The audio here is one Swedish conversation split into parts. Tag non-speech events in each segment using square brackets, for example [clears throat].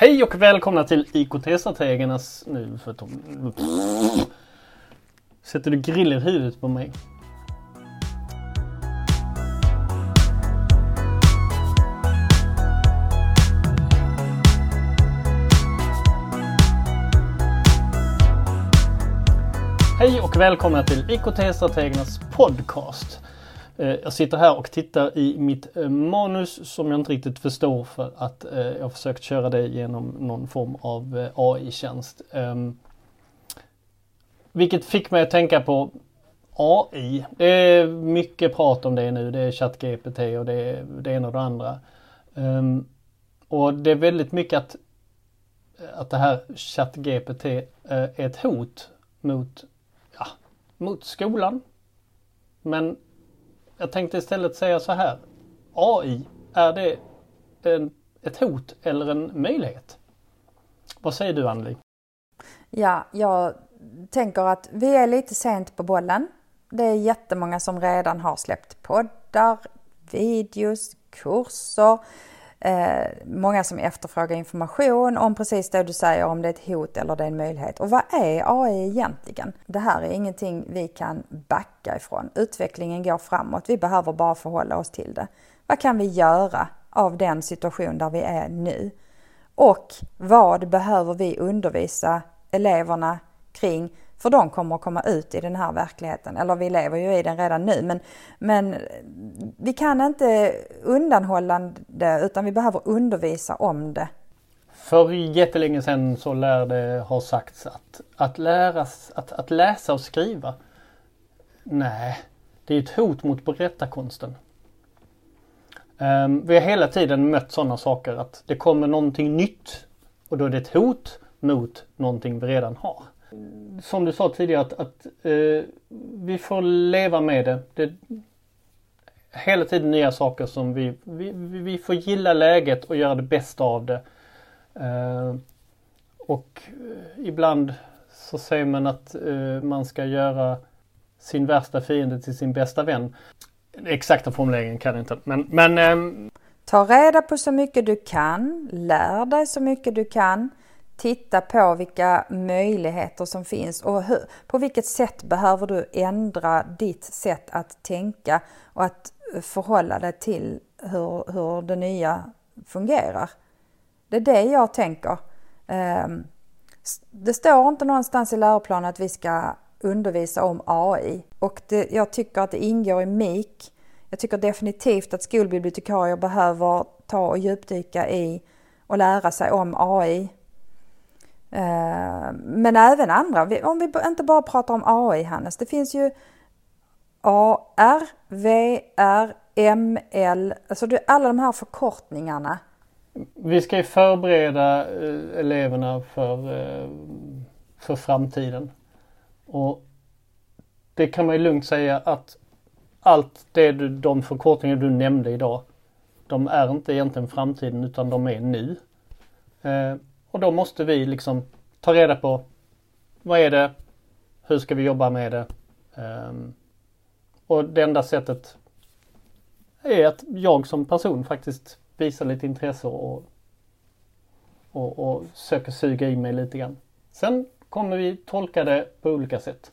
Hej och välkomna till IKT-strategernas... Nu för Tom... Sätter du grill i huvudet på mig? Hej och välkomna till IKT-strategernas podcast. Eh, jag sitter här och tittar i mitt eh, manus som jag inte riktigt förstår för att eh, jag har försökt köra det genom någon form av AI-tjänst. Ehm, vilket fick mig att tänka på AI. Det är mycket prat om det nu. Det är ChatGPT och det är det ena och det andra. Ehm, och det är väldigt mycket att, att det här ChatGPT är ett hot mot, ja, mot skolan. Men jag tänkte istället säga så här. AI, är det en, ett hot eller en möjlighet? Vad säger du Anneli? Ja, jag tänker att vi är lite sent på bollen. Det är jättemånga som redan har släppt poddar, videos, kurser, Eh, många som efterfrågar information om precis det du säger, om det är ett hot eller det är en möjlighet. Och vad är AI egentligen? Det här är ingenting vi kan backa ifrån. Utvecklingen går framåt, vi behöver bara förhålla oss till det. Vad kan vi göra av den situation där vi är nu? Och vad behöver vi undervisa eleverna kring för de kommer att komma ut i den här verkligheten. Eller vi lever ju i den redan nu. Men, men vi kan inte undanhålla det utan vi behöver undervisa om det. För jättelänge sedan så lär det ha sagts att, att, läras, att, att läsa och skriva. Nej, det är ett hot mot berättarkonsten. Um, vi har hela tiden mött sådana saker att det kommer någonting nytt och då är det ett hot mot någonting vi redan har som du sa tidigare att, att eh, vi får leva med det. det. Hela tiden nya saker som vi, vi, vi får gilla läget och göra det bästa av det. Eh, och eh, ibland så säger man att eh, man ska göra sin värsta fiende till sin bästa vän. Exakta formuleringen kan jag inte. Men, men ehm, Ta reda på så mycket du kan, lär dig så mycket du kan titta på vilka möjligheter som finns och hur, på vilket sätt behöver du ändra ditt sätt att tänka och att förhålla dig till hur, hur det nya fungerar. Det är det jag tänker. Ehm, det står inte någonstans i läroplanen att vi ska undervisa om AI och det, jag tycker att det ingår i MIK. Jag tycker definitivt att skolbibliotekarier behöver ta och djupdyka i och lära sig om AI Eh, men även andra, om vi inte bara pratar om AI Hannes, det finns ju AR, VR, ML, alltså alla de här förkortningarna. Vi ska ju förbereda eh, eleverna för, eh, för framtiden. Och det kan man ju lugnt säga att allt det du, de förkortningar du nämnde idag, de är inte egentligen framtiden utan de är nu. Och då måste vi liksom ta reda på vad är det? Hur ska vi jobba med det? Um, och det enda sättet är att jag som person faktiskt visar lite intresse och, och, och söker suga i mig lite grann. Sen kommer vi tolka det på olika sätt.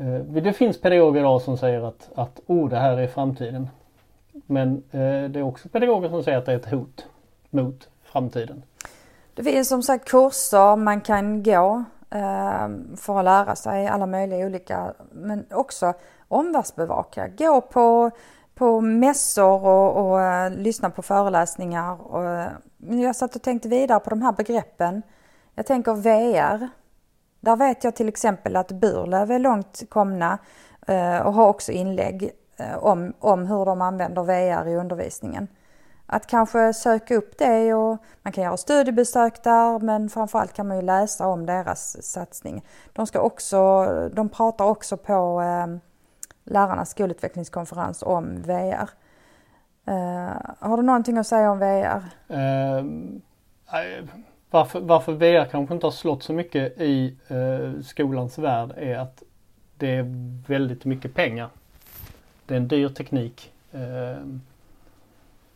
Uh, det finns pedagoger idag som säger att, att oh, det här är framtiden. Men uh, det är också pedagoger som säger att det är ett hot mot framtiden. Det finns som sagt kurser man kan gå ehm, för att lära sig alla möjliga olika, men också omvärldsbevaka. Gå på, på mässor och, och eh, lyssna på föreläsningar. Och, eh, jag satt och tänkte vidare på de här begreppen. Jag tänker VR. Där vet jag till exempel att Burlöv är långt komna eh, och har också inlägg om, om hur de använder VR i undervisningen att kanske söka upp det och man kan göra studiebesök där men framförallt kan man ju läsa om deras satsning. De, ska också, de pratar också på eh, lärarnas skolutvecklingskonferens om VR. Eh, har du någonting att säga om VR? Eh, eh, varför, varför VR kanske inte har slått så mycket i eh, skolans värld är att det är väldigt mycket pengar. Det är en dyr teknik. Eh,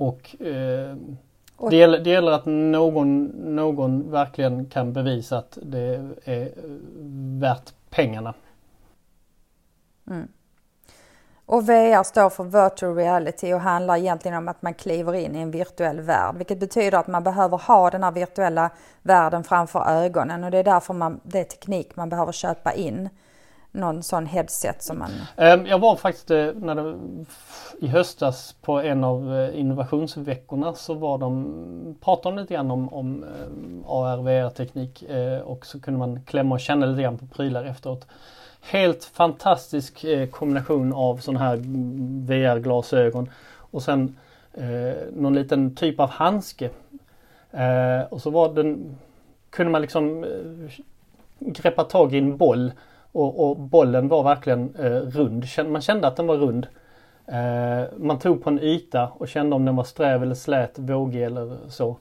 Eh, och, eh, Det gäller, det gäller att någon, någon verkligen kan bevisa att det är värt pengarna. Mm. Och VR står för virtual reality och handlar egentligen om att man kliver in i en virtuell värld, vilket betyder att man behöver ha den här virtuella världen framför ögonen och det är därför man, det är teknik man behöver köpa in. Någon sån headset som man... Ehm, jag var faktiskt eh, när det, i höstas på en av eh, innovationsveckorna så var de, pratade de lite grann om, om eh, AR, VR-teknik och så kunde man klämma och känna lite grann på prylar efteråt helt fantastisk kombination av sådana här VR-glasögon och sen någon liten typ av handske. Och så var den, kunde man liksom greppa tag i en boll och, och bollen var verkligen eh, rund. Man kände att den var rund. Eh, man tog på en yta och kände om den var sträv eller slät, vågig eller så.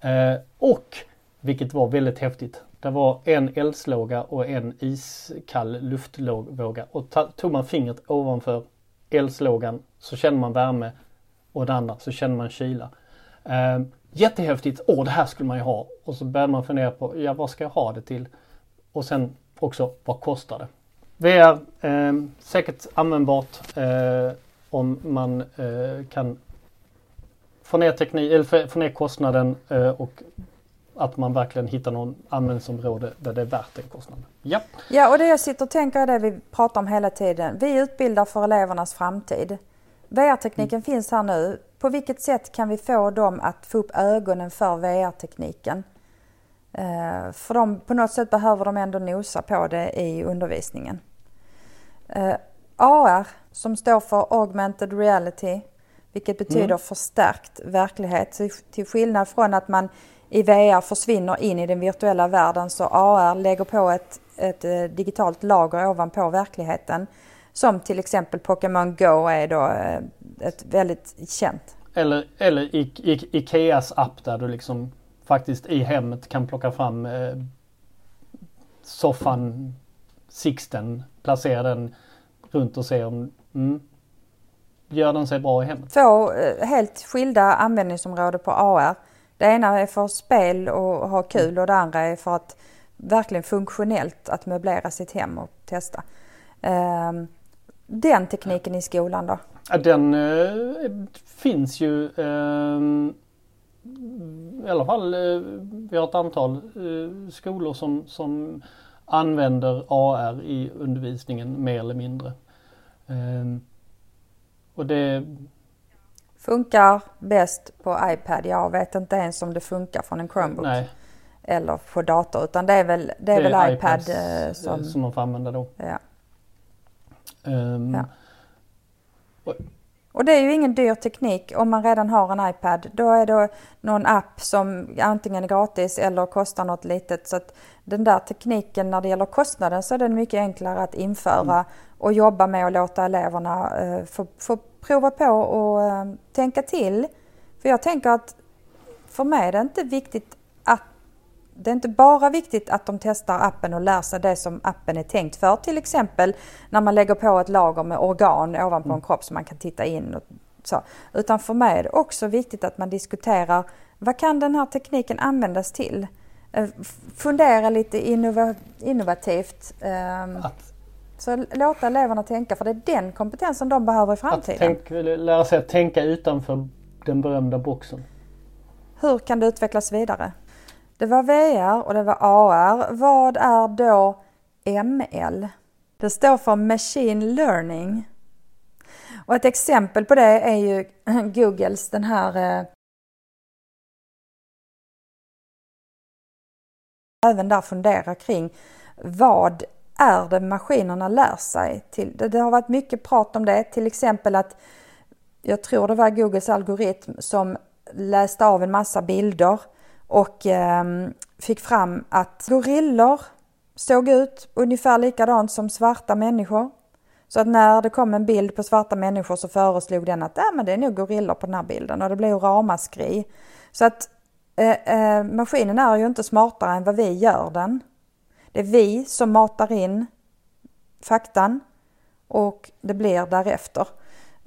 Eh, och, vilket var väldigt häftigt, det var en eldslåga och en iskall luftvåga. Och tog man fingret ovanför eldslågan så känner man värme och det andra så känner man kyla. Eh, jättehäftigt! Åh, det här skulle man ju ha! Och så började man fundera på, ja vad ska jag ha det till? Och sen också, vad kostar det? VR, eh, säkert användbart eh, om man eh, kan få ner, teknik, eller få ner kostnaden eh, och att man verkligen hittar någon användningsområde där det är värt den kostnaden. Ja. ja, och det jag sitter och tänker är det vi pratar om hela tiden. Vi utbildar för elevernas framtid. VR-tekniken mm. finns här nu. På vilket sätt kan vi få dem att få upp ögonen för VR-tekniken? Uh, för de, på något sätt behöver de ändå nosa på det i undervisningen. Eh, AR, som står för Augmented Reality, vilket betyder mm. förstärkt verklighet. Till skillnad från att man i VR försvinner in i den virtuella världen så AR lägger på ett, ett eh, digitalt lager ovanpå verkligheten. Som till exempel Pokémon Go är då eh, ett väldigt känt. Eller, eller i, i, Ikeas app där du liksom faktiskt i hemmet kan plocka fram eh, soffan, Sixten, placera den runt och se om mm, gör den sig bra i hemmet. Två eh, helt skilda användningsområden på AR. Det ena är för spel och ha kul och det andra är för att verkligen funktionellt att möblera sitt hem och testa. Ehm, den tekniken i skolan då? Den eh, finns ju ehm, i alla fall, eh, vi har ett antal eh, skolor som, som använder AR i undervisningen mer eller mindre. Ehm, och det Funkar bäst på iPad. Jag vet inte ens om det funkar från en Chromebook. Nej. Eller på dator utan det är väl, det är det väl är iPad eh, som... som man får använda då. Ja. Um, ja. Och det är ju ingen dyr teknik om man redan har en iPad. Då är det någon app som antingen är gratis eller kostar något litet. Så att den där tekniken när det gäller kostnaden så är den mycket enklare att införa mm. och jobba med och låta eleverna uh, få, få prova på och uh, tänka till. För jag tänker att för mig är det inte viktigt det är inte bara viktigt att de testar appen och lär sig det som appen är tänkt för. Till exempel när man lägger på ett lager med organ ovanpå mm. en kropp som man kan titta in. Och så. Utan för mig är det också viktigt att man diskuterar vad kan den här tekniken användas till? Eh, fundera lite innova innovativt. Um, så låta eleverna tänka för det är den kompetensen de behöver i framtiden. Att tänk, lära sig att tänka utanför den berömda boxen. Hur kan det utvecklas vidare? Det var VR och det var AR. Vad är då ML? Det står för Machine Learning. Och ett exempel på det är ju [laughs] Googles den här eh, även där fundera kring vad är det maskinerna lär sig? Till? Det har varit mycket prat om det, till exempel att jag tror det var Googles algoritm som läste av en massa bilder och eh, fick fram att gorillor såg ut ungefär likadant som svarta människor. Så att när det kom en bild på svarta människor så föreslog den att äh, men det är nog gorillor på den här bilden och det blev ramaskri. Så att eh, eh, maskinen är ju inte smartare än vad vi gör den. Det är vi som matar in faktan och det blir därefter.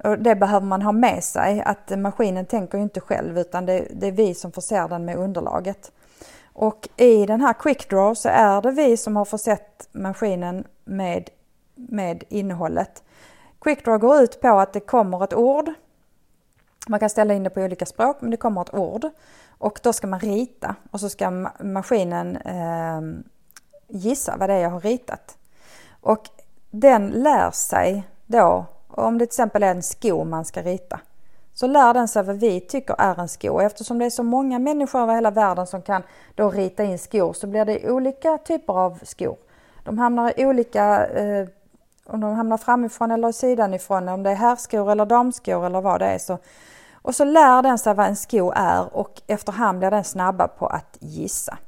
Och det behöver man ha med sig, att maskinen tänker ju inte själv utan det, det är vi som förser den med underlaget. Och i den här QuickDraw så är det vi som har försett maskinen med, med innehållet. QuickDraw går ut på att det kommer ett ord. Man kan ställa in det på olika språk men det kommer ett ord. Och då ska man rita och så ska maskinen eh, gissa vad det är jag har ritat. Och den lär sig då, om det till exempel är en sko man ska rita, så lär den sig vad vi tycker är en sko. Eftersom det är så många människor över hela världen som kan då rita in skor så blir det olika typer av skor. De hamnar i olika, eh, om de hamnar framifrån eller sidan ifrån, om det är herrskor eller damskor eller vad det är. Så, och så lär den sig vad en sko är och efterhand blir den snabba på att gissa.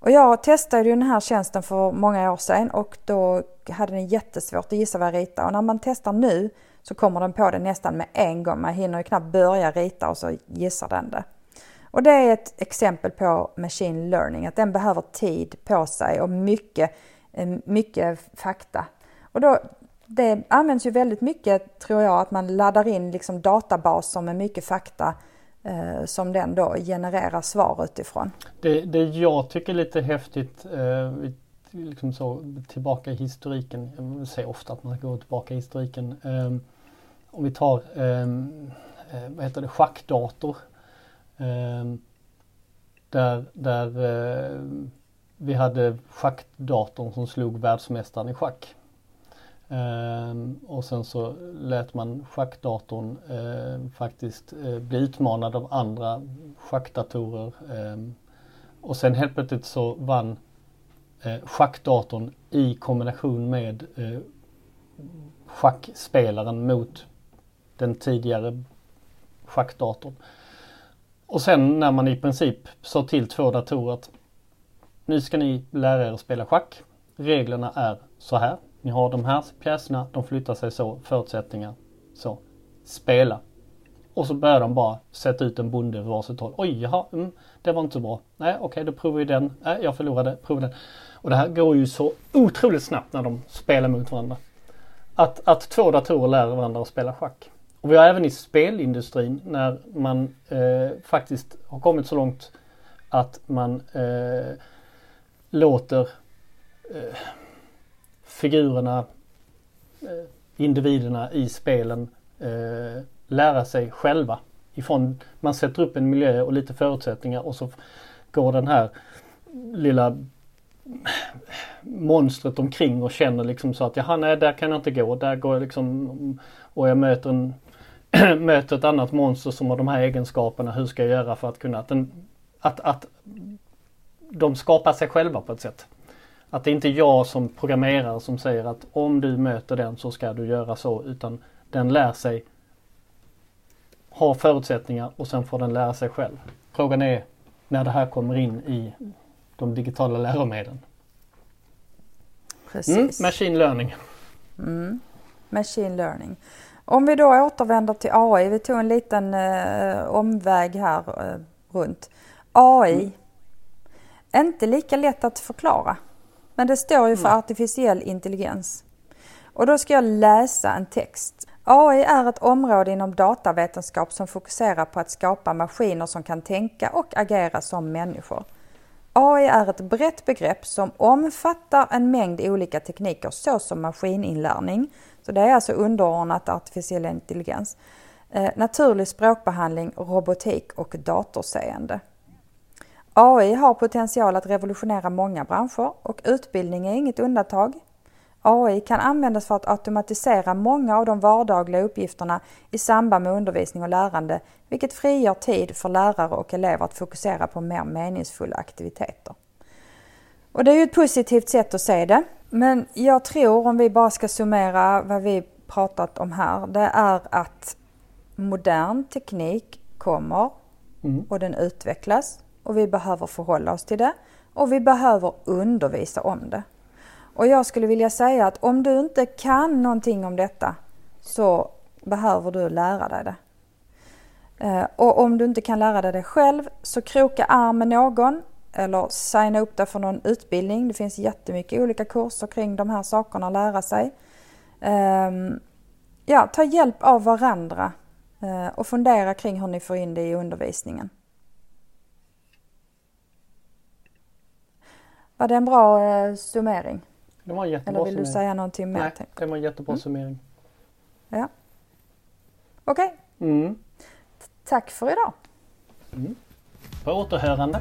Och jag testade ju den här tjänsten för många år sedan och då hade den jättesvårt att gissa vad jag ritade. Och när man testar nu så kommer den på det nästan med en gång. Man hinner ju knappt börja rita och så gissar den det. Och det är ett exempel på machine learning, att den behöver tid på sig och mycket, eh, mycket fakta. Och då, det används ju väldigt mycket tror jag att man laddar in liksom databaser med mycket fakta Eh, som den då genererar svar utifrån. Det, det jag tycker är lite häftigt eh, liksom så, tillbaka i historiken. Jag säger ofta att man går tillbaka i historiken. Eh, om vi tar eh, eh vad heter det, schackdator. Eh, där där eh, vi hade schackdatorn som slog världsmästaren i schack. Ehm, och sen så lät man schackdatorn ehm, faktiskt eh, bli utmanad av andra schackdatorer. Ehm, och sen helt plötsligt så vann eh, schackdatorn i kombination med eh, schackspelaren mot den tidigare schackdatorn. Och sen när man i princip sa till två datorer att nu ska ni lära er att spela schack. Reglerna är så här. Ni har de här pjäserna, de flyttar sig så, förutsättningar så. Spela. Och så börjar de bara sätta ut en bonde på varsitt håll. Oj, jaha, mm, det var inte så bra. Nej, okej, okay, då provar vi den. Nej, jag förlorade, prova den. Och det här går ju så otroligt snabbt när de spelar mot varandra. Att, att två datorer lär varandra att spela schack. Och vi har även i spelindustrin när man eh, faktiskt har kommit så långt att man eh, låter eh, figurerna, eh, individerna i spelen eh, lära sig själva. Ifrån, man sätter upp en miljö och lite förutsättningar och så går den här lilla monstret omkring och känner liksom så att jaha nej där kan jag inte gå. Där går jag liksom och jag möter, en, [clears throat] möter ett annat monster som har de här egenskaperna. Hur ska jag göra för att kunna att, den, att, att de skapar sig själva på ett sätt. Att det inte är jag som programmerare som säger att om du möter den så ska du göra så utan den lär sig ha förutsättningar och sen får den lära sig själv. Frågan är när det här kommer in i de digitala läromedlen. Precis. Mm, machine learning. Mm, machine learning. Om vi då återvänder till AI, vi tog en liten eh, omväg här eh, runt. AI, mm. inte lika lätt att förklara. Men det står ju för mm. artificiell intelligens. Och då ska jag läsa en text. AI är ett område inom datavetenskap som fokuserar på att skapa maskiner som kan tänka och agera som människor. AI är ett brett begrepp som omfattar en mängd olika tekniker såsom maskininlärning, så det är alltså underordnat artificiell intelligens, eh, naturlig språkbehandling, robotik och datorseende. AI har potential att revolutionera många branscher och utbildning är inget undantag. AI kan användas för att automatisera många av de vardagliga uppgifterna i samband med undervisning och lärande, vilket frigör tid för lärare och elever att fokusera på mer meningsfulla aktiviteter. Och det är ju ett positivt sätt att se det. Men jag tror, om vi bara ska summera vad vi pratat om här, det är att modern teknik kommer mm. och den utvecklas och vi behöver förhålla oss till det och vi behöver undervisa om det. Och jag skulle vilja säga att om du inte kan någonting om detta så behöver du lära dig det. Eh, och om du inte kan lära dig det själv så kroka arm med någon eller signa upp dig för någon utbildning. Det finns jättemycket olika kurser kring de här sakerna att lära sig. Ehm, ja, ta hjälp av varandra eh, och fundera kring hur ni får in det i undervisningen. Var det en bra eh, summering? Det var en jättebra Eller vill du summering. säga någonting mer? Nej, det var en jättebra Mm. summering. Ja. Okej, Mm. tack för idag. På återhörande.